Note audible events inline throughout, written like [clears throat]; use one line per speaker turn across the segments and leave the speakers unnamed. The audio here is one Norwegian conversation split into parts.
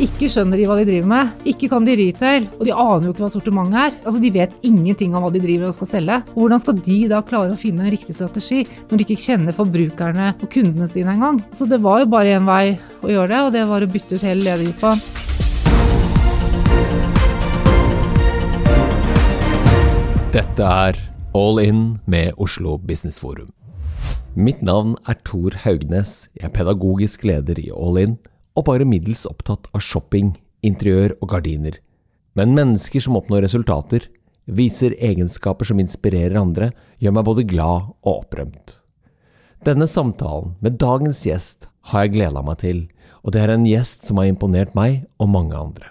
ikke skjønner de hva de driver med, ikke kan de retail, og de aner jo ikke hva sortimentet er. Altså, De vet ingenting om hva de driver og skal selge. Og hvordan skal de da klare å finne en riktig strategi når de ikke kjenner forbrukerne og kundene sine engang? Så det var jo bare én vei å gjøre det, og det var å bytte ut hele ledergruppa.
Dette er All In med Oslo Business Forum. Mitt navn er Tor Haugnes. Jeg er pedagogisk leder i All In, og bare middels opptatt av shopping, interiør og gardiner. Men mennesker som oppnår resultater, viser egenskaper som inspirerer andre, gjør meg både glad og opprømt. Denne samtalen med dagens gjest har jeg gleda meg til, og det er en gjest som har imponert meg og mange andre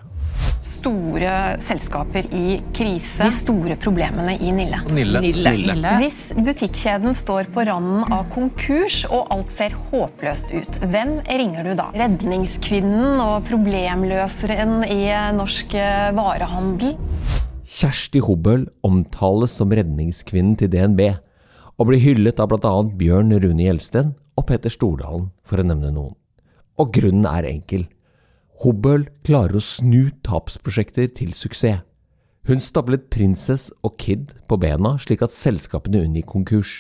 store selskaper i krise. De store problemene i Nille.
Nille. Nille.
Nille. Hvis butikkjeden står på randen av konkurs og alt ser håpløst ut, hvem ringer du da? Redningskvinnen og problemløseren i norsk eh, varehandel?
Kjersti Hobøl omtales som redningskvinnen til DNB, og blir hyllet av bl.a. Bjørn Rune Gjelsten og Peter Stordalen, for å nevne noen. Og grunnen er enkel. Hobøl klarer å snu tapsprosjekter til suksess. Hun stablet Princess og Kid på bena slik at selskapene unngikk konkurs.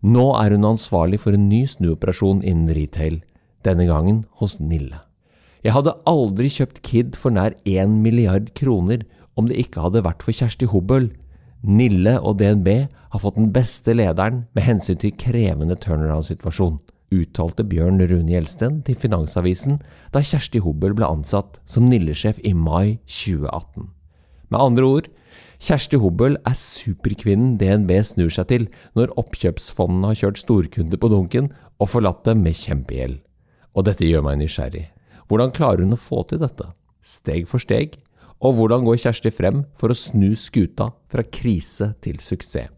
Nå er hun ansvarlig for en ny snuoperasjon innen retail, denne gangen hos Nille. Jeg hadde aldri kjøpt Kid for nær én milliard kroner om det ikke hadde vært for Kjersti Hobøl. Nille og DNB har fått den beste lederen med hensyn til krevende turnaround-situasjon uttalte Bjørn Rune Gjelsten til Finansavisen da Kjersti Hobøl ble ansatt som Nille-sjef i mai 2018. Med andre ord, Kjersti Hobøl er superkvinnen DNB snur seg til når oppkjøpsfondene har kjørt storkunder på dunken og forlatt dem med kjempegjeld. Og dette gjør meg nysgjerrig. Hvordan klarer hun å få til dette? Steg for steg? Og hvordan går Kjersti frem for å snu skuta fra krise til suksess?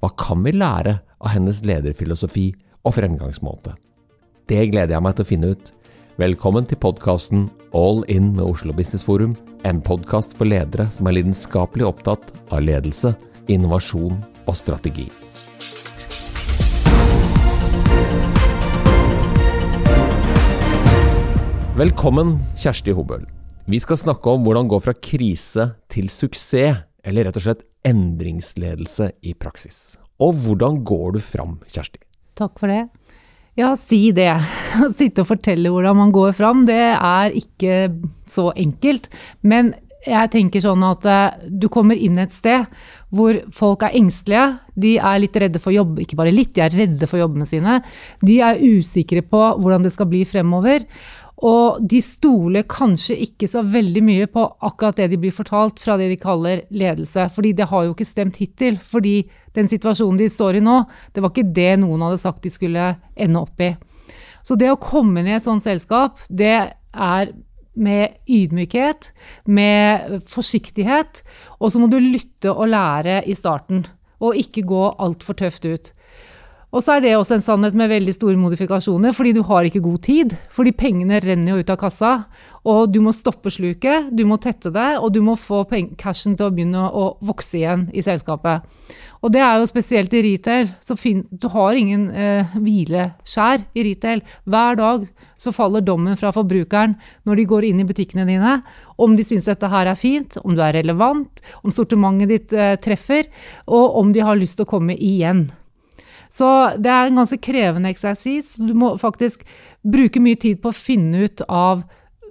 Hva kan vi lære av hennes lederfilosofi og fremgangsmåte. Det gleder jeg meg til å finne ut. Velkommen til podkasten All In med Oslo Business Forum, en podkast for ledere som er lidenskapelig opptatt av ledelse, innovasjon og strategi. Velkommen, Kjersti Hobøl. Vi skal snakke om hvordan gå fra krise til suksess, eller rett og slett endringsledelse i praksis. Og hvordan går du fram, Kjersti?
Takk for det. Ja, si det. [laughs] Å sitte og fortelle hvordan man går fram, det er ikke så enkelt. Men jeg tenker sånn at eh, du kommer inn et sted hvor folk er engstelige. De er litt redde for jobb, ikke bare litt, de er redde for jobbene sine. De er usikre på hvordan det skal bli fremover. Og de stoler kanskje ikke så veldig mye på akkurat det de blir fortalt fra det de kaller ledelse. Fordi det har jo ikke stemt hittil. Fordi den situasjonen de står i nå, det var ikke det noen hadde sagt de skulle ende opp i. Så det å komme inn i et sånt selskap, det er med ydmykhet, med forsiktighet, og så må du lytte og lære i starten. Og ikke gå altfor tøft ut. Og så er det også en sannhet med veldig store modifikasjoner, fordi du har ikke god tid. Fordi pengene renner jo ut av kassa, og du må stoppe sluket, du må tette det, og du må få cashen til å begynne å vokse igjen i selskapet. Og det er jo spesielt i retail. så Du har ingen eh, hvileskjær i retail. Hver dag så faller dommen fra forbrukeren når de går inn i butikkene dine, om de syns dette her er fint, om du er relevant, om sortimentet ditt eh, treffer, og om de har lyst til å komme igjen. Så det er en ganske krevende eksersis. Du må faktisk bruke mye tid på å finne ut av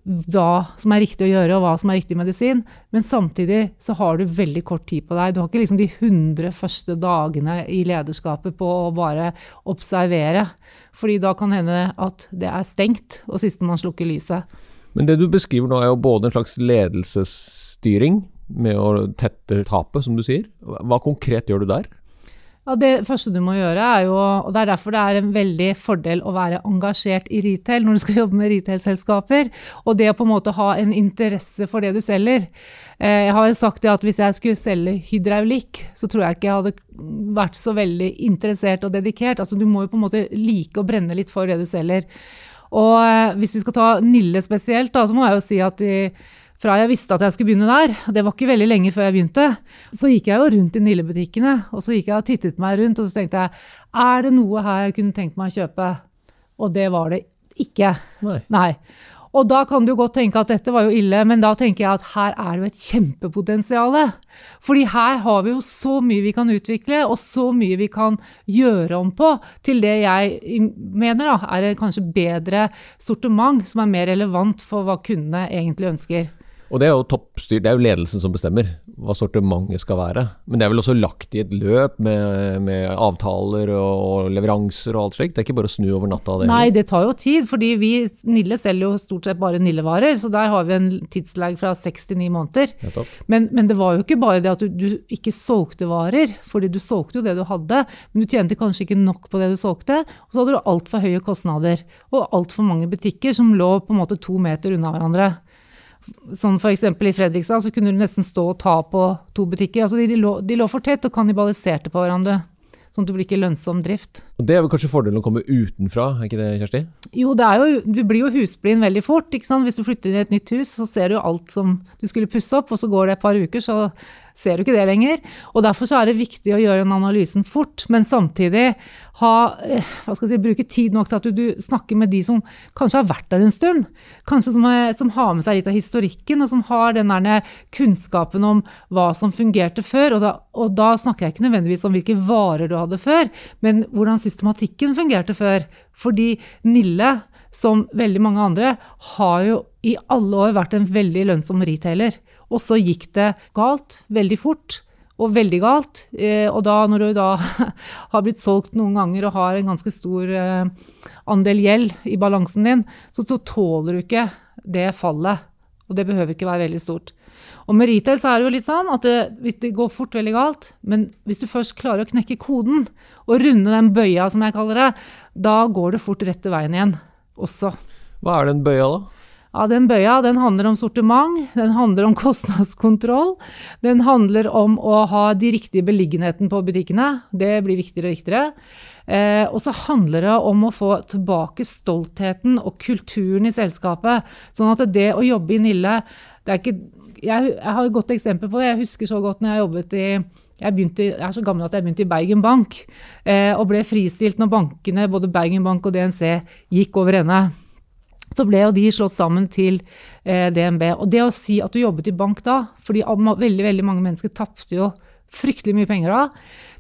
hva som er riktig å gjøre, og hva som er riktig medisin. Men samtidig så har du veldig kort tid på deg. Du har ikke liksom de 100 første dagene i lederskapet på å bare observere. Fordi da kan hende at det er stengt, og sistemann slukker lyset.
Men det du beskriver nå er jo både en slags ledelsesstyring med å tette tapet, som du sier. Hva konkret gjør du der?
Ja, Det første du må gjøre, er jo Og det er derfor det er en veldig fordel å være engasjert i retail når du skal [laughs] jobbe med retail-selskaper. Og det å på en måte ha en interesse for det du selger. Eh, jeg har jo sagt at hvis jeg skulle selge hydraulikk, så tror jeg ikke jeg hadde vært så veldig interessert og dedikert. Altså Du må jo på en måte like å brenne litt for det du selger. Og eh, hvis vi skal ta Nille spesielt, da, så må jeg jo si at de fra jeg visste at jeg skulle begynne der, det var ikke veldig lenge før jeg begynte, så gikk jeg jo rundt i Nille-butikkene, og så gikk jeg og tittet meg rundt, og så tenkte jeg er det noe her jeg kunne tenkt meg å kjøpe? Og det var det ikke.
Nei.
Nei. Og da kan du godt tenke at dette var jo ille, men da tenker jeg at her er det jo et kjempepotensial. Fordi her har vi jo så mye vi kan utvikle, og så mye vi kan gjøre om på til det jeg mener da, er kanskje bedre sortiment, som er mer relevant for hva kundene egentlig ønsker.
Og det er jo toppstyr, det er jo ledelsen som bestemmer hva sortimentet skal være. Men det er vel også lagt i et løp med, med avtaler og leveranser og alt slikt? Det er ikke bare å snu over natta?
Det Nei, det tar jo tid. fordi vi Nille selger jo stort sett bare Nille-varer. Så der har vi en tidslag fra seks til ni måneder. Men, men, det var jo ikke bare det at du, du, ikke solgte varer, fordi du solgte jo det du hadde. Men du tjente kanskje ikke nok på det du solgte. Og så hadde du altfor høye kostnader. Og altfor mange butikker som lå på en måte to meter unna hverandre. Sånn f.eks. i Fredrikstad så kunne du nesten stå og ta på to butikker. Altså de, de, lå, de lå for tett og kannibaliserte på hverandre. Sånn at det blir ikke lønnsom drift.
Og Det er vel kanskje fordelen å komme utenfra, er ikke det Kjersti?
Jo, det jo, du blir jo husblind veldig fort. Hvis du flytter inn i et nytt hus, så ser du alt som du skulle pusse opp, og så går det et par uker, så ser du ikke det lenger. Og Derfor er det viktig å gjøre den analysen fort, men samtidig ha, eh, si, bruke tid nok til at du, du, snakker med de som kanskje har vært der en stund. Kanskje som, er, som, har med seg litt av historikken, og som har den der kunnskapen om hva som fungerte før. Og da, og da snakker jeg ikke nødvendigvis om hvilke varer du hadde før, men hvordan systematikken fungerte før. Fordi Nille, som veldig mange andre, har jo i alle år vært en veldig lønnsom retailer. Og så gikk det galt veldig fort, og veldig galt. Eh, og da, når du da [laughs] har blitt solgt noen ganger og har en ganske stor eh, andel gjeld i balansen din, så, så tåler du ikke det fallet. Og det behøver ikke være veldig stort. Og med retail så er det jo litt sånn at det, det, går fort veldig galt, men hvis du først klarer å knekke koden og runde den bøya, som jeg kaller det, da går det fort rette veien igjen også.
Hva er den bøya, da?
Ja, Den bøya den handler om sortiment, den handler om [laughs] kostnadskontroll. Den handler om å ha de riktige beliggenheten på butikkene. Det blir viktigere og viktigere. Eh, og så handler det om å få tilbake stoltheten og kulturen i selskapet. Sånn at det å jobbe i Nille det er ikke, jeg, jeg, har et godt eksempel på det. Jeg husker så godt når jeg jobbet i jeg, begynte, jeg er så gammel at jeg begynte i Bergen Bank, eh, og ble fristilt når bankene, både Bergen Bank og DNC, gikk over ende så ble jo de slått sammen til eh, DNB. Og det å si at du jobbet i bank da, fordi veldig, veldig mange mennesker tapte jo fryktelig mye penger da,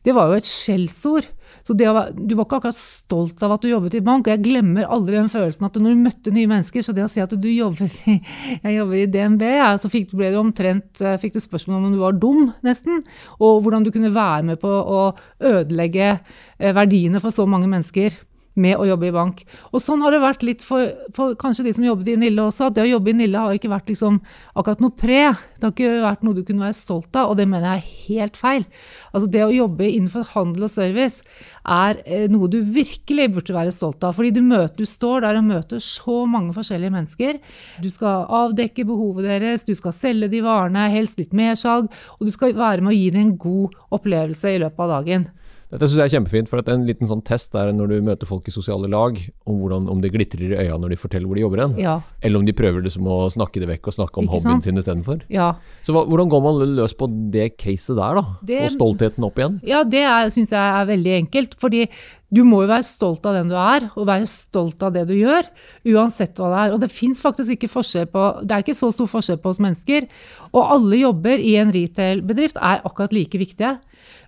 det var jo et skjellsord. Så var, du var ikke akkurat stolt av at du jobbet i bank. Og jeg glemmer aldri den følelsen at når du møtte nye mennesker, så det å si at du jobbet i, [laughs] jeg jobber i DNB, ja, så fikk, ble du omtrent eh, fikk du spørsmål om du var dum, nesten. Og hvordan du kunne være med på å ødelegge eh, verdiene for så mange mennesker med å jobbe i bank. Og sånn har det vært litt for, for, kanskje de som jobbet i Nille også. at Det å jobbe i Nille har ikke vært liksom akkurat noe pre. Det har ikke vært noe du kunne være stolt av, og det mener jeg er helt feil. Altså Det å jobbe innenfor handel og service er eh, noe du virkelig burde være stolt av. Fordi du, møter, du står der og møter så mange forskjellige mennesker. Du skal avdekke behovet deres, du skal selge de varene, helst litt mersalg, og du skal være med å gi dem en god opplevelse i løpet av dagen.
Dette syns jeg er kjempefint, for en liten sånn test er når du møter folk i sosiale lag, om, hvordan, om det glitrer i øya når de forteller hvor de jobber hen.
Ja.
Eller om de prøver liksom å snakke det vekk og snakke om Ikke hobbyen sant? sin istedenfor.
Ja.
Så hva, hvordan går man løs på det caset der, da? Det, Få stoltheten opp igjen?
Ja, det syns jeg er veldig enkelt. fordi du må jo være stolt av den du er, og være stolt av det du gjør. Uansett hva det er. Og det fins faktisk ikke forskjell på Det er ikke så stor forskjell på oss mennesker. Og alle jobber i en retail-bedrift er akkurat like viktige.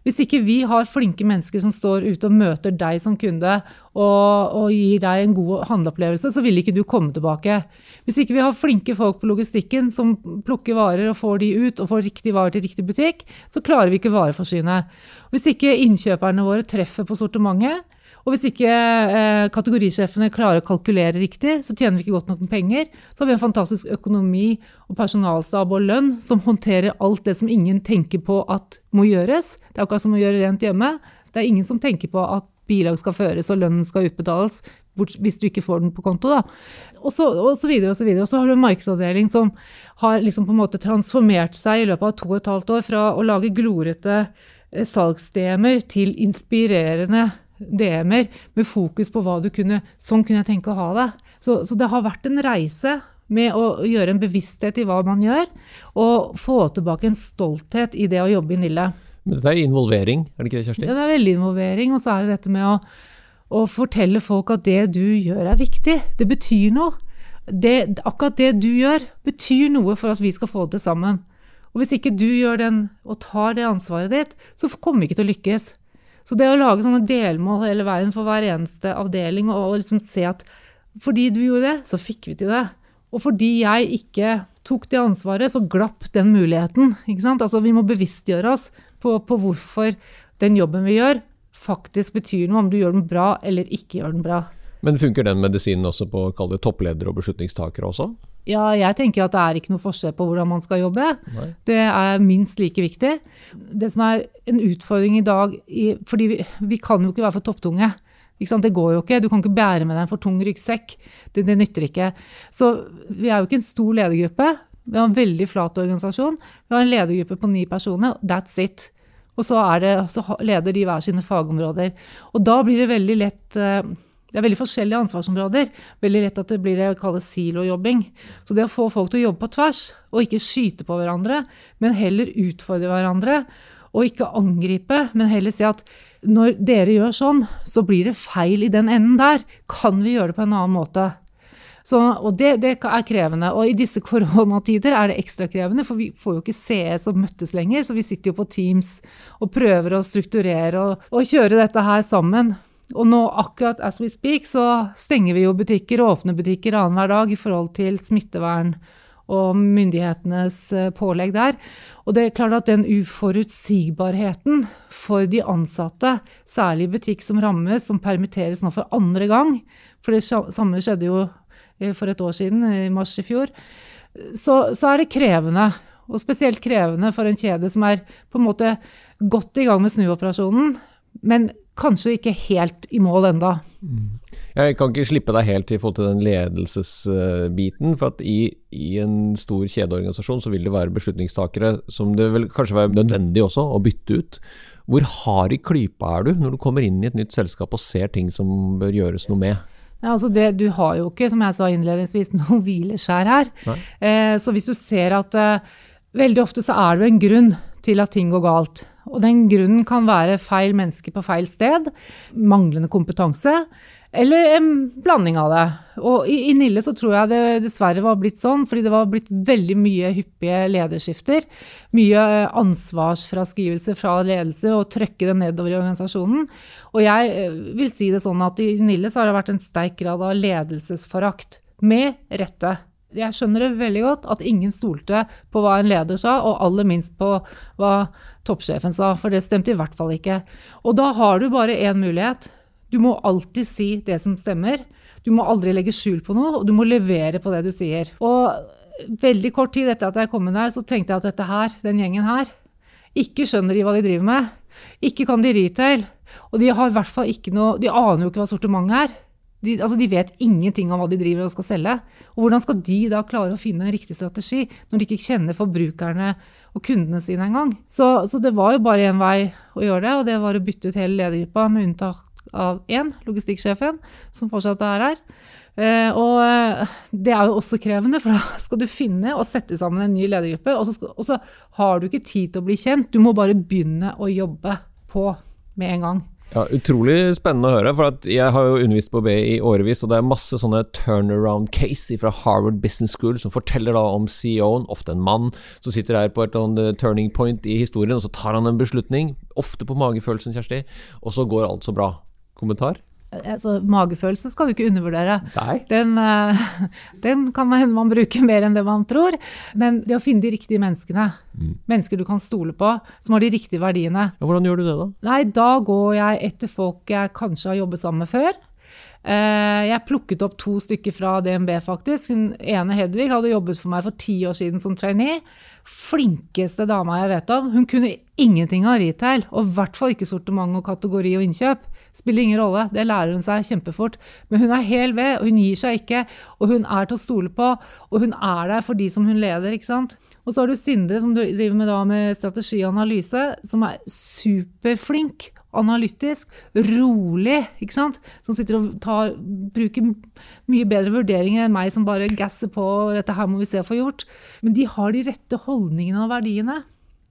Hvis ikke vi har flinke mennesker som står ute og møter deg som kunde og, og gir deg en god handleopplevelse, så vil ikke du komme tilbake. Hvis ikke vi har flinke folk på logistikken som plukker varer og får de ut og får riktig varer til riktig butikk, så klarer vi ikke vareforsynet. Hvis ikke innkjøperne våre treffer på sortimentet, og hvis ikke eh, kategorisjefene klarer å kalkulere riktig, så tjener vi ikke godt nok med penger. Så har vi en fantastisk økonomi og personalstab og lønn som håndterer alt det som ingen tenker på at må gjøres. Det er akkurat som å gjøre rent hjemme. Det er ingen som tenker på at bilag skal føres og lønnen skal utbetales hvis du ikke får den på konto. Da. Og, så, og så videre og så videre. Og så har du en markedsavdeling som har liksom på en måte transformert seg i løpet av to og et halvt år fra å lage glorete salgsstemer til inspirerende DM-er med fokus på hva du kunne Sånn kunne jeg tenke å ha det. Så, så, det har vært en reise med å gjøre en bevissthet i hva man gjør, og få tilbake en stolthet i det å jobbe i Nille.
Men dette er involvering, er det ikke det, Kjersti?
Ja, det er veldig involvering. Og så er det dette med å, å fortelle folk at det du gjør er viktig. Det betyr noe. det, akkurat det du gjør, betyr noe for at vi skal få det sammen. Og hvis ikke du gjør den og tar det ansvaret ditt, så kommer vi ikke til å lykkes. Så det å lage sånne delmål hele veien for hver eneste avdeling, og liksom se at fordi du gjorde det, så fikk vi til det. Og fordi jeg ikke tok det ansvaret, så glapp den muligheten. Ikke sant? Altså, vi må bevisstgjøre oss på, på hvorfor den jobben vi gjør, faktisk betyr noe, om du gjør den bra eller ikke gjør den bra.
Men funker den medisinen også på toppledere og beslutningstakere også?
Ja, jeg tenker at det er ikke noe forskjell på hvordan man skal jobbe. Nei. Det er minst like viktig. Det som er en utfordring i dag, fordi vi, vi kan jo ikke være for topptunge. Det går jo ikke. Du kan ikke bære med deg en for tung ryggsekk. Det, det, nytter ikke. Så vi er jo ikke en stor ledergruppe. Vi har en veldig flat organisasjon. Vi har en ledergruppe på ni personer. That's it. Og så, det, så leder de hver sine fagområder. Og da blir det veldig lett eh, det er veldig forskjellige ansvarsområder. Veldig lett at det blir det kalles silojobbing. Så det å få folk til å jobbe på tvers, og ikke skyte på hverandre, men heller utfordre hverandre, og ikke angripe, men heller si at når dere gjør sånn, så blir det feil i den enden der. Kan vi gjøre det på en annen måte? Så, og det, det, er krevende. Og i disse [laughs] koronatider er det ekstra krevende, for vi får jo ikke sees og møttes lenger. Så vi sitter jo på Teams og prøver å strukturere og, og kjøre dette her sammen. Og nå akkurat as we speak, så stenger vi jo butikker og åpner butikker annenhver dag i forhold til smittevern og myndighetenes eh, pålegg der. Og det er klart at den uforutsigbarheten for de ansatte, særlig i butikk som rammes, som permitteres nå for andre gang, for det samme skjedde jo eh, for et år siden, i mars i fjor, så, så er det krevende. Og spesielt krevende for en kjede som er på en måte godt i gang med snuoperasjonen, men kanskje ikke helt i mål enda. Mm.
Jeg kan ikke slippe deg helt i forhold til den ledelsesbiten. For at i, i, en stor kjedeorganisasjon så vil det være beslutningstakere som det vil kanskje være nødvendig også å bytte ut. Hvor hard i klypa er du når du kommer inn i et nytt selskap og ser ting som bør gjøres noe med?
Ja, altså det, du har jo ikke, som jeg sa innledningsvis, [laughs] noe hvileskjær her. Eh, så hvis du ser at eh, veldig ofte så er det jo en grunn til at ting går galt. Og den grunnen kan være feil menneske på feil sted, manglende kompetanse, eller en blanding av det. Og i, i Nille så tror jeg det dessverre var blitt sånn, fordi det var blitt veldig mye hyppige lederskifter. Mye ansvarsfraskrivelse fra ledelse og trøkke det nedover i organisasjonen. Og jeg eh, vil si det sånn at i Nille så har det vært en sterk grad av ledelsesforakt. Med rette. Jeg skjønner det veldig godt at ingen stolte på hva en leder sa, og aller minst på hva toppsjefen sa, for det stemte i hvert fall ikke. Og da har du bare én mulighet. Du må alltid si det som stemmer. Du må aldri legge skjul på noe, og du må levere på det du sier. Og veldig kort tid etter at jeg kom inn her, så tenkte jeg at dette her, den gjengen her, ikke skjønner de hva de driver med. Ikke kan de retail. Og de har i hvert fall ikke noe De aner jo ikke hva sortimentet er. De, altså de, vet ingenting om hva de driver og skal selge. Og hvordan skal de da klare å finne en riktig strategi når de ikke kjenner forbrukerne og kundene sine engang? Så, så det var jo bare én vei å gjøre det, og det var å bytte ut hele ledergruppa med unntak av én, logistikksjefen, som fortsatt er her. Uh, og uh, det er jo også krevende, for da skal du finne og sette sammen en ny ledergruppe. Og og så har du ikke tid til å bli kjent, du må bare begynne å jobbe på med en gang.
Ja, Utrolig spennende å høre. for Jeg har jo undervist på BI i årevis, og det er masse sånne turnaround case fra Harvard Business School som forteller da om CEO-en, ofte en mann, som sitter her på et eh, turning point i historien, og så tar han en beslutning, ofte på magefølelsen, Kjersti, og så går alt så bra. Kommentar?
Altså, magefølelse skal du ikke undervurdere. Den, uh, [laughs] den, kan man hende man bruker mer enn det man tror. Men det å finne de riktige menneskene, mm. mennesker du kan stole på, som har de riktige verdiene
ja, Hvordan gjør du det, da?
Nei, Da går jeg etter folk jeg kanskje har jobbet sammen med før. Uh, jeg plukket opp to stykker fra DNB, faktisk. Hun ene, Hedvig, hadde jobbet for meg for ti år siden som trainee. Flinkeste dama jeg vet om. Hun kunne ingenting av retail, og i hvert fall ikke sortiment og kategori og innkjøp. Spiller ingen rolle, det lærer hun seg kjempefort. Men hun er hel ved, og hun gir seg ikke. Og hun er til å stole på, og hun er der for de som hun leder. ikke sant? Og så har du Sindre, som driver med, da, med strategianalyse, som er superflink. Analytisk, rolig, ikke sant? som sitter og tar, bruker mye bedre vurderinger enn meg, som bare gasser på 'dette her må vi se å få gjort'. Men de har de rette holdningene og verdiene.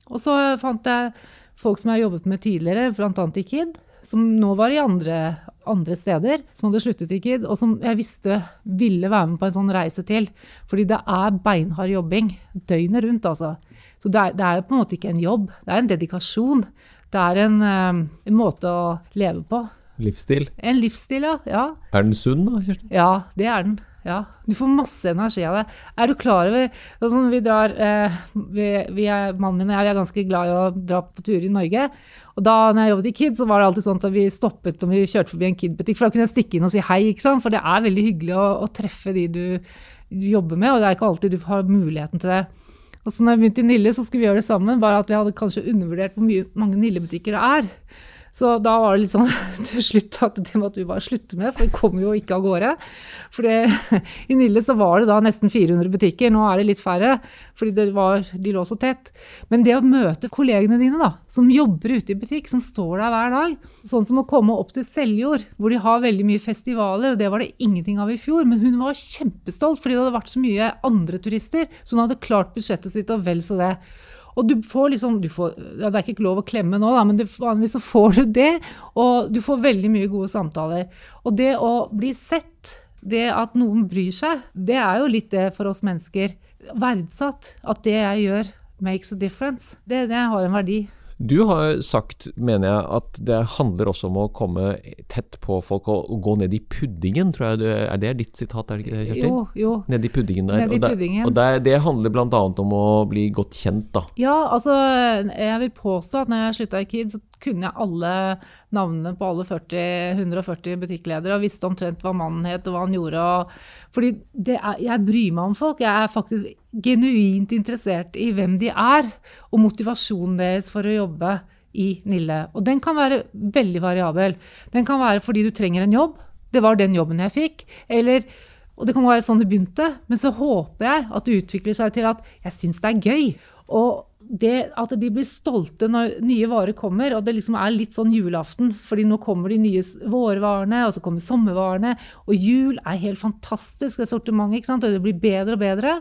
Og så fant jeg folk som jeg har jobbet med tidligere, bl.a. i KID, som nå var i andre andre steder, som hadde sluttet i KID, og som jeg visste ville være med på en sånn reise til. Fordi det er beinhard jobbing døgnet rundt, altså. Så det er, det er på en måte ikke en jobb, det er en dedikasjon. Det er en, eh, en måte å leve på.
Livsstil.
En livsstil, ja. ja.
Er den sunn, da, Kirsten?
Ja, det er den. Ja, Du får masse energi av det. Er du klar over sånn vi drar, eh, vi, vi er, Mannen min og jeg vi er ganske glad i å dra på turer i Norge. Og da når jeg jobbet i KID, så var det alltid sånn at vi stoppet om vi kjørte forbi en KID-butikk. For da kunne jeg stikke inn og si hei, ikke sant? for det er veldig hyggelig å, å treffe de du, du, jobber med. Og det er ikke alltid du har muligheten til det. Og så når vi begynte i Nille, så skulle vi gjøre det sammen, bare at vi hadde kanskje undervurdert hvor mye, mange Nille-butikker det er. Så da var det litt sånn [laughs] til slutt at det måtte vi bare slutte med, for vi kom jo ikke av gårde. For [laughs] i Nille så var det da nesten 400 butikker, nå er det litt færre, fordi var, de lå så tett. Men det å møte kollegene dine da, som jobber ute i butikk, som står der hver dag, sånn som å komme opp til Seljord, hvor de har veldig mye festivaler, og det var det ingenting av i fjor, men hun var kjempestolt fordi det hadde vært så mye andre turister, så hun hadde klart budsjettet sitt og vel så det. Og du får liksom du får, ja, Det er ikke lov å klemme nå, da, men du, vanligvis så får du det. Og du får veldig mye gode samtaler. Og det å bli sett, det at noen bryr seg, det er jo litt det for oss mennesker. Verdsatt. At det jeg gjør makes a difference. Det, det har en verdi.
Du har sagt, mener jeg, at det handler også om å komme tett på folk og, og gå ned i puddingen, tror jeg. Det, er det ditt sitat, er det ikke Kjersti?
Jo, jo.
Ned i puddingen der.
Ned i puddingen.
Og, der, og der, det handler bl.a. om å bli godt kjent, da.
Ja, altså jeg vil påstå at når jeg slutta i KID, så kunne jeg alle navnene på alle 40, 140 butikkledere og visste omtrent hva mannen het og hva han gjorde. Og, fordi er, jeg bryr meg om folk. Jeg er faktisk genuint interessert i hvem de er, og motivasjonen deres for å jobbe i Nille. Og den kan være veldig variabel. Den kan være fordi du trenger en jobb. Det var den jobben jeg fikk. Eller, og det kan være sånn det begynte. Men så håper jeg at det utvikler seg til at jeg syns det er gøy. Og det at de blir stolte når nye varer kommer, og det liksom er litt sånn julaften, fordi nå kommer de nye vårvarene, og så kommer sommervarene, og jul er helt fantastisk, det sortimentet, ikke og det blir bedre og bedre.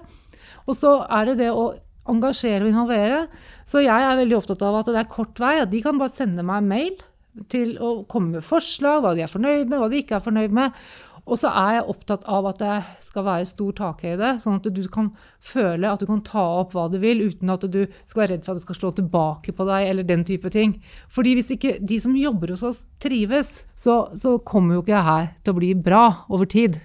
Og så er det det å engasjere og involvere. Så jeg er veldig opptatt av at det er kort vei, at de kan bare sende meg mail til å komme med forslag, hva de er fornøyd med, hva de ikke er fornøyd med. Og så er jeg opptatt av at det skal være stor takhøyde, sånn at du kan føle at du kan ta opp hva du vil, uten at du skal være redd for at det skal slå tilbake på deg, eller den type ting. Fordi hvis ikke de som jobber hos oss, trives, så, så kommer jo ikke jeg her til å bli bra over tid.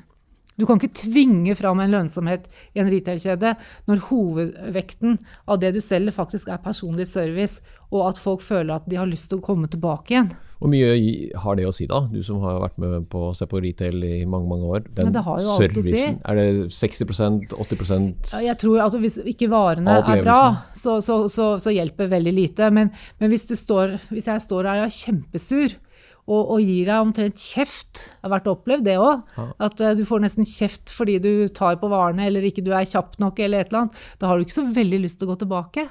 Du kan ikke tvinge fram en lønnsomhet i en retail-kjede når hovedvekten av det du selger, faktisk er personlig service, og at folk føler at de har lyst til å komme tilbake igjen.
Hvor mye har det å si, da? Du som har vært med på å se på retail i mange mange år.
Den ja, det har jo å si.
Er det 60% 80
ja, Jeg tror altså Hvis ikke varene er bra, så, så, så, så hjelper veldig lite. Men, men hvis, står, hvis, jeg står her og er kjempesur, og, og, gir deg omtrent kjeft. Jeg har vært opplevd det òg. At uh, du får nesten kjeft fordi du tar på varene eller ikke du er kjapp nok eller et eller annet. Da har du ikke så veldig lyst til å gå tilbake.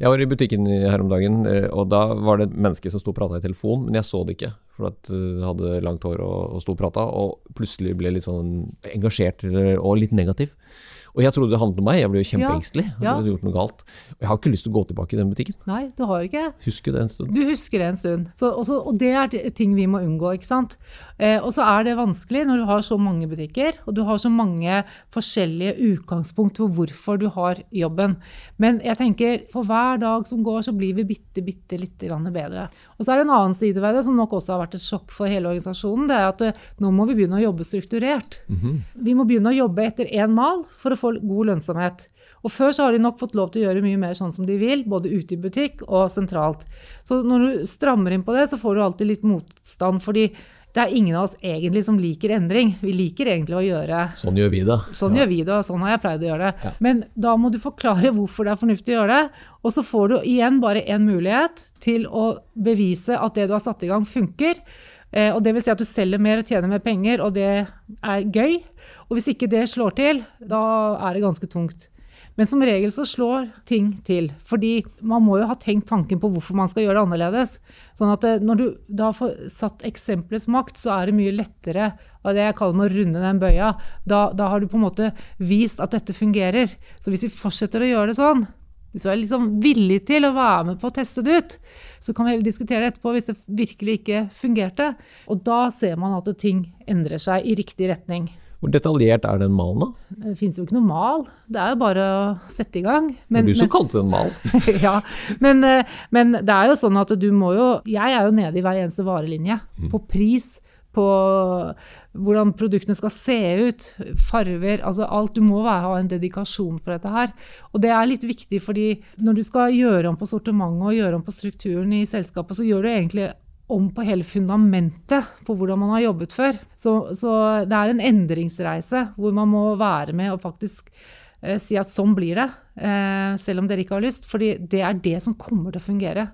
Jeg var i butikken her om dagen, eh, og da var det et menneske som sto og prata i telefon, men jeg så det ikke. For at jeg eh, hadde langt hår og, og sto og prata, og plutselig ble litt sånn engasjert og litt negativ. Og jeg trodde det handlet om meg, jeg ble jo kjempeengstelig. Ja, ja. Hadde gjort noe galt. Og jeg har ikke lyst til å gå tilbake i den butikken.
Nei, du har ikke.
Husker det en stund.
Du husker det en stund. Så, også, og det er ting vi må unngå, ikke sant. Eh, og så er det vanskelig når du har så mange butikker, og du har så mange forskjellige utgangspunkt for hvorfor du har jobben. Men jeg tenker, for hver dag som går, så blir vi bitte, bitte litt bedre. Og så er det en annen side ved det, som nok også har vært et sjokk for hele organisasjonen. Det er at eh, nå må vi begynne å jobbe strukturert. Mm -hmm. Vi må begynne å jobbe etter én mal for å få god lønnsomhet. Og Før så har de nok fått lov til å gjøre mye mer sånn som de vil, både ute i butikk og sentralt. Så når du strammer inn på det, så får du alltid litt motstand. fordi det er ingen av oss egentlig som liker endring. Vi liker egentlig å gjøre
Sånn gjør vi det.
Sånn ja. gjør vi det, og sånn har jeg pleid å gjøre det. Ja. Men da må du forklare hvorfor det er fornuftig å gjøre det. Og så får du igjen bare én mulighet til å bevise at det du har satt i gang, funker. Eh, og det vil si at du selger mer og tjener mer penger, og det er gøy. Og hvis ikke det slår til, da er det ganske tungt. Men som regel så slår ting til. Fordi man må jo ha tenkt tanken på hvorfor man skal gjøre det annerledes. Sånn at eh, når du da får satt eksempelets makt, så er det mye lettere av det jeg kaller med å runde den bøya. Da, da har du på en måte vist at dette fungerer. Så hvis vi fortsetter å gjøre det sånn, hvis du er liksom villig til å være med på å teste det ut, så kan vi heller diskutere det etterpå hvis det virkelig ikke fungerte. Og da ser man at ting endrer seg i riktig retning.
Hvor detaljert er den malen, da?
Det finnes jo ikke noe mal, det er jo bare å sette i gang.
Men, det er du som kalte den mal. [laughs]
ja, men, eh, men, det er jo sånn at du må jo Jeg er jo nede i hver eneste varelinje. Mm. På pris, på hvordan produktene skal se ut, farger, altså alt. Du må ha en dedikasjon for dette her. Og det er litt viktig, fordi når du skal gjøre om på sortimentet og gjøre om på strukturen i selskapet, så gjør du egentlig om på hele fundamentet på hvordan man har jobbet før. Så, så det er en endringsreise hvor man må være med og faktisk eh, si at sånn blir det, eh, selv om dere ikke har lyst. fordi det er det som kommer til å fungere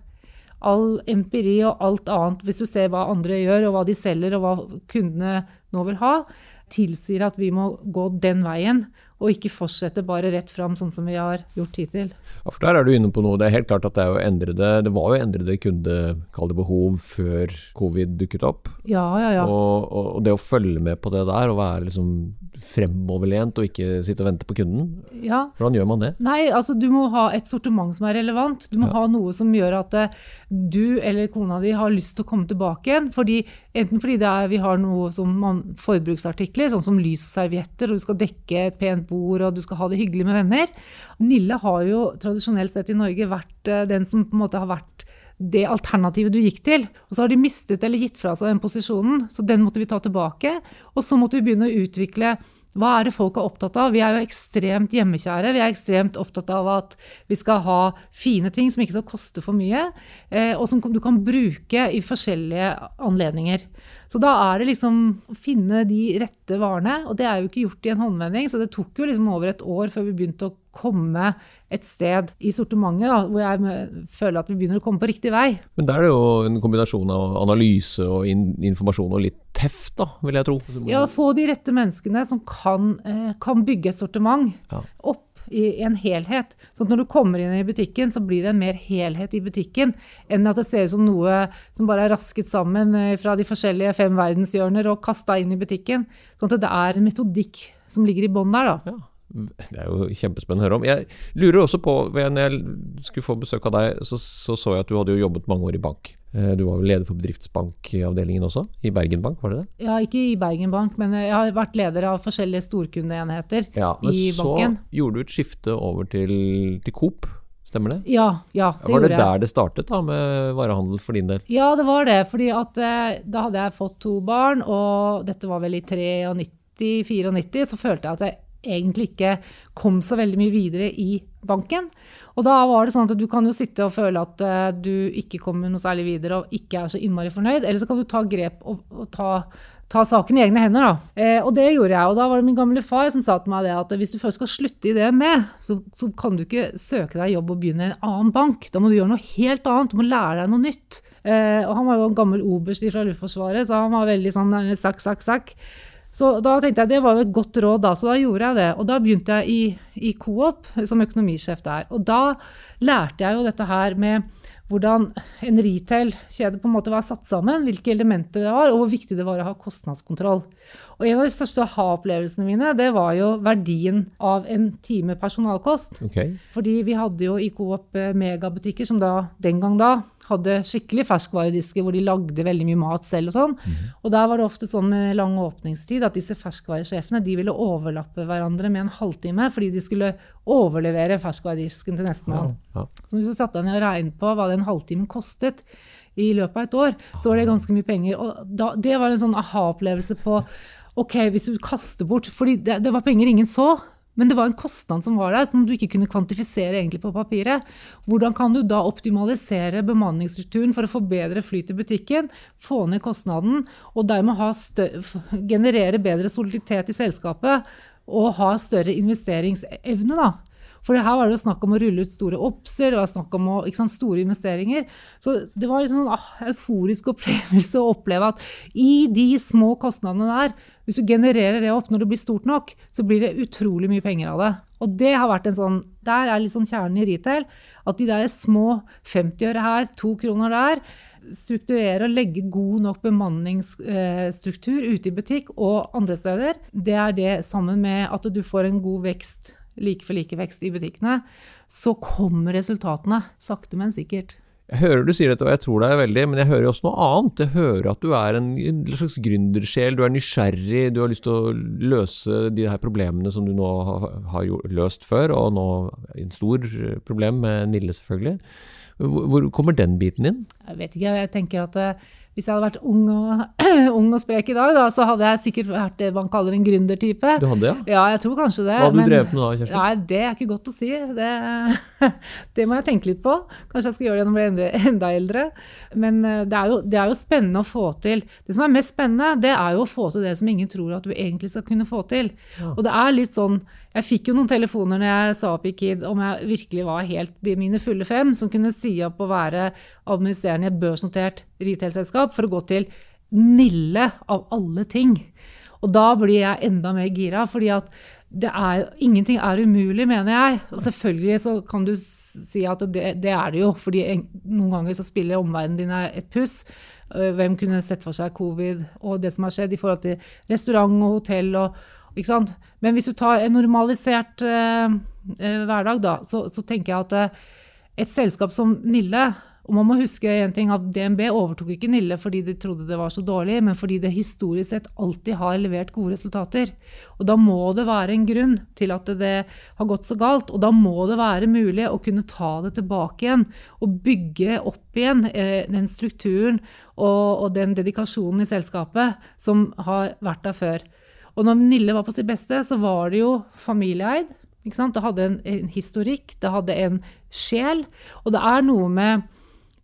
all empiri og alt annet, hvis du ser hva andre gjør, og hva de selger, og hva kundene nå vil ha, tilsier at vi må gå den veien og ikke fortsette bare rett fram, sånn som vi har gjort hittil.
Ja, for Der er du inne på noe. Det er helt klart at det, er jo endrede, det var jo endrede kundebehov før covid dukket opp.
Ja, ja, ja.
Og, og, og, det å følge med på det der, og være liksom fremoverlent og ikke sitte og vente på kunden,
ja.
hvordan gjør man det?
Nei, altså Du må ha et sortiment som er relevant. Du må ja. ha noe som gjør at eh, du eller kona di har lyst til å komme tilbake igjen. Fordi, enten fordi er, vi har noe som man, forbruksartikler, sånn som lys og servietter, og du skal dekke et pent bord og du skal ha det hyggelig med venner. Nille har jo tradisjonelt sett i Norge vært eh, den som på en måte har vært det alternativet du gikk til. Og så har de mistet eller gitt fra seg den posisjonen, så den måtte vi ta tilbake. Og så måtte vi begynne å utvikle hva er det folk er opptatt av? Vi er jo ekstremt hjemmekjære. Vi er ekstremt opptatt av at vi skal ha fine ting som ikke skal koste for mye, eh, og som du kan bruke i forskjellige anledninger. Så da er det liksom å finne de rette varene, og det er jo ikke gjort i en håndvending, så det tok jo liksom over et år før vi begynte å komme et sted i sortimentet da, hvor jeg føler at vi begynner å komme på riktig vei.
Men da er det jo en kombinasjon av analyse og in informasjon og litt teft, da, vil jeg tro.
Ja, få de rette menneskene som kan, eh, kan bygge et sortiment ja. opp i en helhet. Så at når du kommer inn i butikken, så blir det en mer helhet i butikken enn at det ser ut som noe som bare er rasket sammen eh, fra de forskjellige fem verdenshjørner og kasta inn i butikken. Sånn at det er en metodikk som ligger i bånn der, da. Ja.
Det er jo kjempespennende å høre om. Jeg lurer også på, når jeg skulle få besøk av deg, så, så så jeg at du hadde jo jobbet mange år i bank. Eh, du var vel leder for bedriftsbankavdelingen også, i Bergen Bank, var det det?
Ja, ikke i Bergen Bank, men jeg har vært leder av forskjellige storkundeenheter ja, i banken.
Men Så gjorde du et skifte over til, til Coop, stemmer det?
Ja, ja det
Var det
gjorde
der det startet, da, med varehandel for din del?
Ja, det var det. fordi at eh, da hadde jeg fått to barn, og dette var vel i 93-94, så følte jeg at jeg egentlig ikke kom så veldig mye videre i banken. Og da var det sånn at du kan jo sitte og føle at uh, du ikke kommer noe særlig videre og ikke er så innmari fornøyd, eller så kan du ta grep og, og ta, ta, saken i egne hender. Da. Eh, og det gjorde jeg. Og da var det min gamle far som sa til meg det at hvis du først skal slutte i det med, så, så kan du ikke søke deg jobb og begynne i en annen bank. Da må du gjøre noe helt annet. Du må lære deg noe nytt. Eh, og han var jo en gammel oberst fra Luftforsvaret, så han var veldig sånn sakk, sakk, sakk. Så da tenkte jeg det var et godt råd, da, så da gjorde jeg det. Og da begynte jeg i Coop som økonomisjef der. Og da lærte jeg jo dette her med hvordan en retail-kjede på en måte var satt sammen, hvilke elementer det var, og hvor viktig det var å ha kostnadskontroll. Og en av de største aha-opplevelsene mine det var jo verdien av en time personalkost.
Okay.
Fordi vi hadde jo i Coop eh, megabutikker som da, den gang da hadde skikkelig ferskvaredisker hvor de lagde veldig mye mat selv og sånn. Mm. Og der var det ofte sånn med lang åpningstid at disse ferskvaresjefene de ville overlappe hverandre med en halvtime fordi de skulle overlevere ferskvaredisken til nestemann. Ja, ja. Så hvis du satte deg ned og regnet på hva den halvtimen kostet i løpet av et år, så var det ganske mye penger. Og da, det var en sånn aha-opplevelse på Ok, hvis du kaster bort fordi det, det var penger ingen så, men det var en kostnad som var der, som du ikke kunne kvantifisere egentlig på papiret. Hvordan kan du da optimalisere bemanningsstrukturen for å få bedre flyt i butikken, få ned kostnaden, og dermed generere bedre soliditet i selskapet og ha større investeringsevne? da? For her var det jo snakk om å rulle ut store oppser, det var snakk om å, sant, store investeringer. Så det var liksom en ah, euforisk opplevelse å oppleve at i de små kostnadene der, hvis du genererer det opp når det blir stort nok, så blir det utrolig mye penger av det. Og det har vært en sånn, der er litt sånn kjernen i retail. At de der små 50 øre her, to kroner der, strukturere og legge god nok bemanningsstruktur ute i butikk og andre steder, det er det sammen med at du får en god vekst like for like-vekst i butikkene, så kommer resultatene. Sakte, men sikkert.
Jeg hører du sier dette, og jeg tror deg veldig, men jeg hører også noe annet. Jeg hører at du er en, en slags gründersjel, du er nysgjerrig, du har lyst til å løse de her problemene som du nå har, løst før, og nå en stor problem med Nille, selvfølgelig. Hvor, hvor kommer den biten inn?
Jeg vet ikke, jeg tenker at eh, hvis jeg hadde vært ung og, [clears throat] ung og sprek i dag, da, så hadde jeg sikkert vært det man kaller en gründertype.
Du hadde, ja?
Ja, jeg tror kanskje det.
Hva hadde du drevet med da, Kjersti?
Nei, Det er ikke godt å si. Det, [laughs] det, må jeg tenke litt på. Kanskje jeg skal gjøre det når jeg blir enda eldre. Men eh, det er, jo, det er, jo, spennende å få til. Det som er mest spennende, det er jo å få til det som ingen tror at du egentlig skal kunne få til. Ja. Og det er litt sånn jeg fikk jo noen telefoner når jeg sa opp i KID om jeg virkelig var helt mine fulle fem, som kunne si opp å være administrerende i et børsnotert retail-selskap for å gå til Nille, av alle ting. Og da blir jeg enda mer gira, fordi at er, ingenting er umulig, mener jeg. Og selvfølgelig så kan du si at det, det er det jo, fordi noen ganger så spiller omverdenen din et puss. Øh, hvem kunne sett for seg covid og det som har skjedd i forhold til restaurant og hotell og, men hvis du tar en normalisert eh, eh, hverdag, da, så, så, tenker jeg at eh, et selskap som Nille og man må huske en ting at DNB overtok ikke Nille fordi de trodde det var så dårlig, men fordi det historisk sett alltid har levert gode resultater. Og Da må det være en grunn til at det har gått så galt. Og da må det være mulig å kunne ta det tilbake igjen og bygge opp igjen eh, den strukturen og, og den dedikasjonen i selskapet som har vært der før. Og når Nille var på sitt beste, så var det jo familieeid. Det hadde en, en, historikk, det hadde en sjel. Og det er noe med,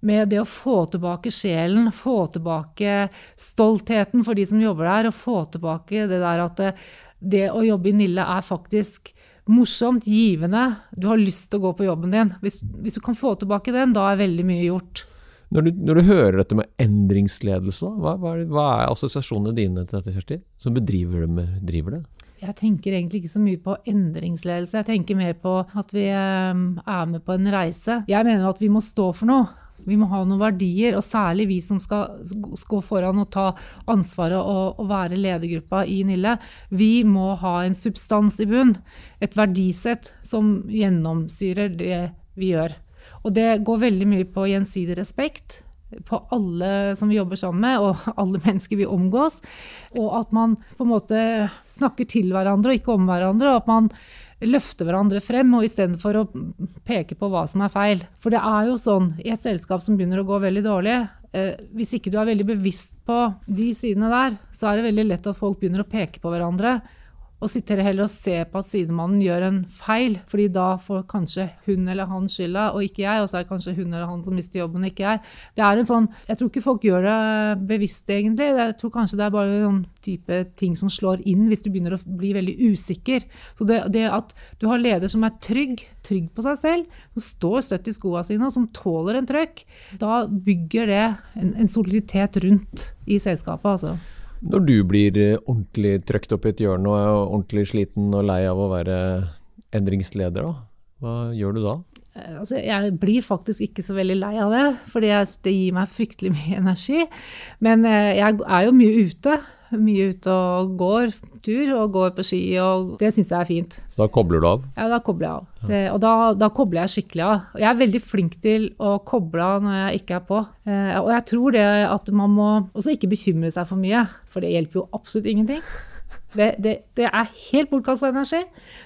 med det å få tilbake sjelen, få tilbake stoltheten for de som jobber der, og få tilbake det der at det, det å jobbe i Nille er faktisk morsomt, givende. Du har lyst til å gå på jobben din. Hvis, hvis du kan få tilbake den, da er veldig mye gjort.
Når du, når du, hører dette med endringsledelse, hva, hva, hva, er assosiasjonene dine til dette, Kjersti? Som bedriver det? driver det?
Jeg tenker egentlig ikke så mye på endringsledelse. Jeg tenker mer på at vi eh, er med på en reise. Jeg mener at vi må stå for noe. Vi må ha noen verdier, og særlig vi som skal gå foran og ta ansvaret og, og være ledergruppa i Nille. Vi må ha en substans i bunn. Et verdisett som gjennomsyrer det vi gjør. Og det går veldig mye på gjensidig respekt på alle som vi jobber sammen med, og [laughs] alle mennesker vi omgås. Og at man på en måte snakker til hverandre og ikke om hverandre. og at man løfter hverandre frem, og istedenfor å peke på hva som er feil. For det er jo sånn i et selskap som begynner å gå veldig dårlig, eh, hvis ikke du er veldig bevisst på de sidene der, så er det veldig lett at folk begynner å peke på hverandre og sitter heller og ser på at sidemannen gjør en feil, fordi da får kanskje hun eller han skylda, og ikke jeg, og så er det kanskje hun eller han som mister jobben, ikke jeg. Det er en sånn, Jeg tror ikke folk gjør det bevisst, egentlig. Jeg tror kanskje det er bare en type ting som slår inn hvis du begynner å bli veldig usikker. Så det, det at du har leder som er trygg, trygg på seg selv, som står støtt i skoa sine, og som tåler en trøkk, da bygger det en, en soliditet rundt i selskapet, altså.
Når du blir eh, ordentlig trøkt opp i et hjørne og er ordentlig sliten og lei av å være endringsleder, da, hva gjør du da?
Eh, altså, jeg blir faktisk ikke så veldig lei av det, for det gir meg fryktelig mye energi. Men eh, jeg er jo mye ute mye ute og går tur og går på ski, og det syns jeg er fint.
Så da kobler du av?
Ja, da kobler jeg av. Det, og da, da, kobler jeg skikkelig av. Og jeg er veldig flink til å koble av når jeg ikke er på. Eh, og jeg tror det at man må også ikke bekymre seg for mye, for det hjelper jo absolutt ingenting. Det, det, det er helt bortkasta energi.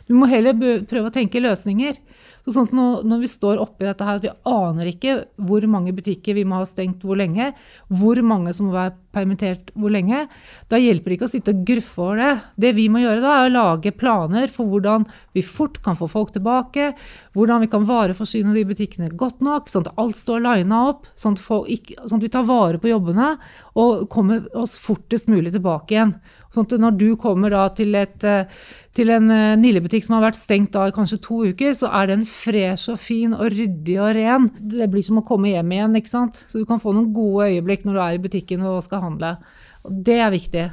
Du må heller prøve å tenke løsninger. Så sånn som når, vi står oppi dette her, at vi aner ikke hvor mange butikker vi må ha stengt hvor lenge, hvor mange som må være permittert hvor lenge, da hjelper det ikke å sitte og gruffe over det. Det vi må gjøre da, er å lage planer for hvordan vi fort kan få folk tilbake, hvordan vi kan vareforsyne de butikkene godt nok, sånn at alt står lina opp, sånn sånn at vi tar vare på jobbene og kommer oss fortest mulig tilbake igjen. Sånn at når du kommer da til, et, eh, til en eh, Nille-butikk som har vært stengt da i kanskje to uker, så er den fresh og fin og ryddig og ren. Det blir som å komme hjem igjen. ikke sant? Så du kan få noen gode øyeblikk når du er i butikken og skal handle. Det er viktig.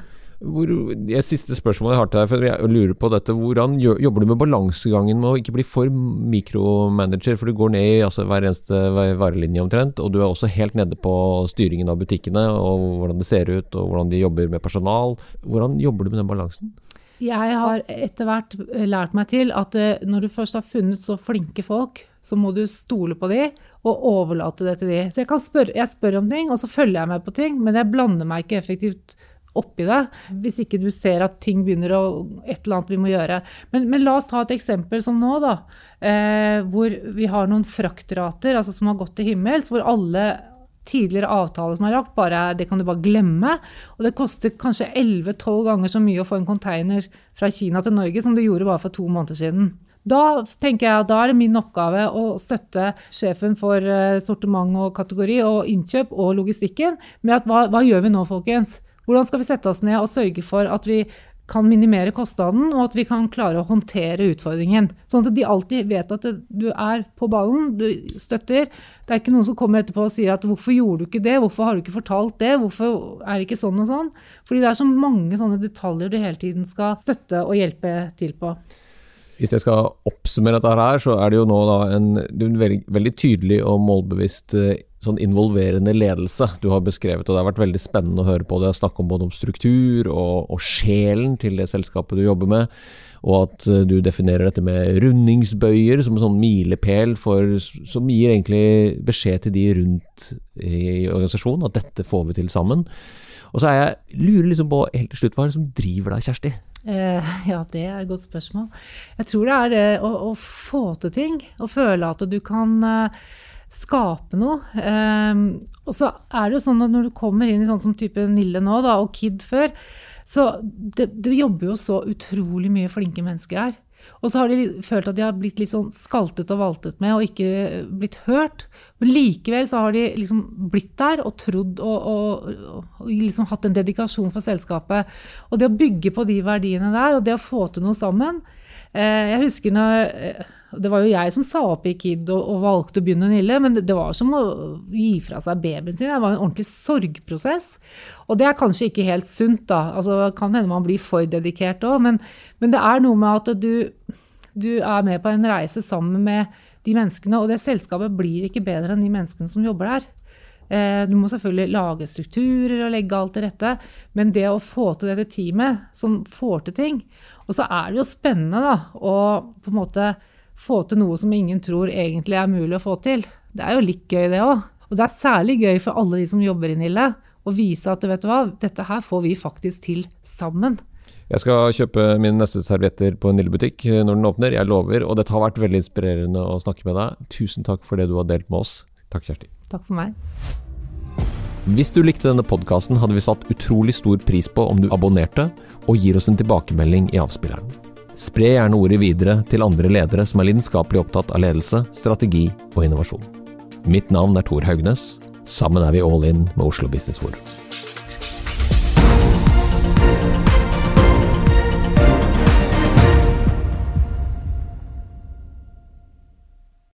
Hvor, det siste spørsmålet jeg har til deg, for jeg lurer på dette. Hvordan jobber du med balansegangen med å ikke bli for mikromanager? For du går ned i altså, hver eneste varelinje omtrent, og du er også helt nede på styringen av butikkene og hvordan det ser ut og hvordan de jobber med personal. Hvordan jobber du med den balansen?
Jeg har etter hvert lært meg til at eh, når du først har funnet så flinke folk, så må du stole på de og overlate det til de. Så jeg, spørre, jeg spør om ting, og så følger jeg med på ting, men jeg blander meg ikke effektivt oppi det. Hvis ikke du ser at ting begynner å Et eller annet vi må gjøre. Men, men la oss ta et eksempel som nå, da. Eh, hvor vi har noen fraktrater altså som har gått til himmels, hvor alle tidligere avtaler som er lagt, bare, det kan du bare glemme. Og det koster kanskje 11-12 ganger så mye å få en container fra Kina til Norge som det gjorde bare for to måneder siden. Da tenker jeg at da er det min oppgave å støtte sjefen for eh, sortiment og kategori og innkjøp og logistikken med at hva, hva gjør vi nå, folkens? Hvordan skal vi sette oss ned og sørge for at vi kan minimere kostnaden, og at vi kan klare å håndtere utfordringen. Sånn at de alltid vet at du er på ballen, du støtter. Det er ikke noen som kommer etterpå og sier at 'hvorfor gjorde du ikke det', 'hvorfor har du ikke fortalt det', 'hvorfor er det ikke sånn og sånn'? Fordi det er så mange sånne detaljer du hele tiden skal støtte og hjelpe til på.
Hvis jeg skal oppsummere dette her, så er det jo nå en, en veldig, veldig, tydelig og målbevisst eh, sånn involverende ledelse du har beskrevet. og Det har vært veldig spennende å høre på det. Snakke om både om struktur og, og sjelen til det selskapet du jobber med. Og at eh, du definerer dette med rundingsbøyer som en sånn milepæl som gir egentlig beskjed til de rundt i organisasjonen at dette får vi til sammen. Og så er jeg lurer liksom på helt til slutt, hva er det som driver deg, Kjersti?
Eh, ja, det er et godt spørsmål. Jeg tror det er det å, å få til ting. Å føle at du kan eh, skape noe. Um, og så er det jo sånn at når du kommer inn i sånn som type Nille nå, da, og Kid før, så det, jobber jo så utrolig mye flinke mennesker her. Og så har de følt at de har blitt litt sånn skaltet og valtet med og ikke blitt hørt. Men likevel så har de liksom blitt der og trodd og, og, og liksom hatt en dedikasjon for selskapet. Og det å bygge på de verdiene der, og det å få til noe sammen eh, Jeg husker når eh, det var jo jeg som sa opp i KID og, og valgte å begynne Nille, men det, det, var som å gi fra seg babyen sin. Det var en ordentlig sorgprosess. Og det er kanskje ikke helt sunt, da. Altså, kan hende man blir for dedikert òg, men, men, det er noe med at du, du er med på en reise sammen med de menneskene, og det selskapet blir ikke bedre enn de menneskene som jobber der. Eh, du må selvfølgelig lage strukturer og legge alt til rette, men det å få til dette teamet som får til ting Og så er det jo spennende da, å på en måte få til noe som ingen tror egentlig er mulig å få til. Det er jo litt gøy, det òg. Og det er særlig gøy for alle de som jobber i Nille, å vise at vet du hva, dette her får vi faktisk til sammen.
Jeg skal kjøpe mine neste servietter på en Nille-butikk eh, når den åpner, jeg lover. Og dette har vært veldig inspirerende å snakke med deg. Tusen takk for det du har delt med oss. Takk, Kjersti.
Takk for meg.
Hvis du likte denne podkasten, hadde vi satt utrolig stor pris på om du abonnerte og gir oss en tilbakemelding i avspilleren. Spre gjerne ordet videre til andre ledere som er lidenskapelig opptatt av ledelse, strategi og innovasjon. Mitt navn er Tor Haugnes. Sammen er vi all in med Oslo Business Forum.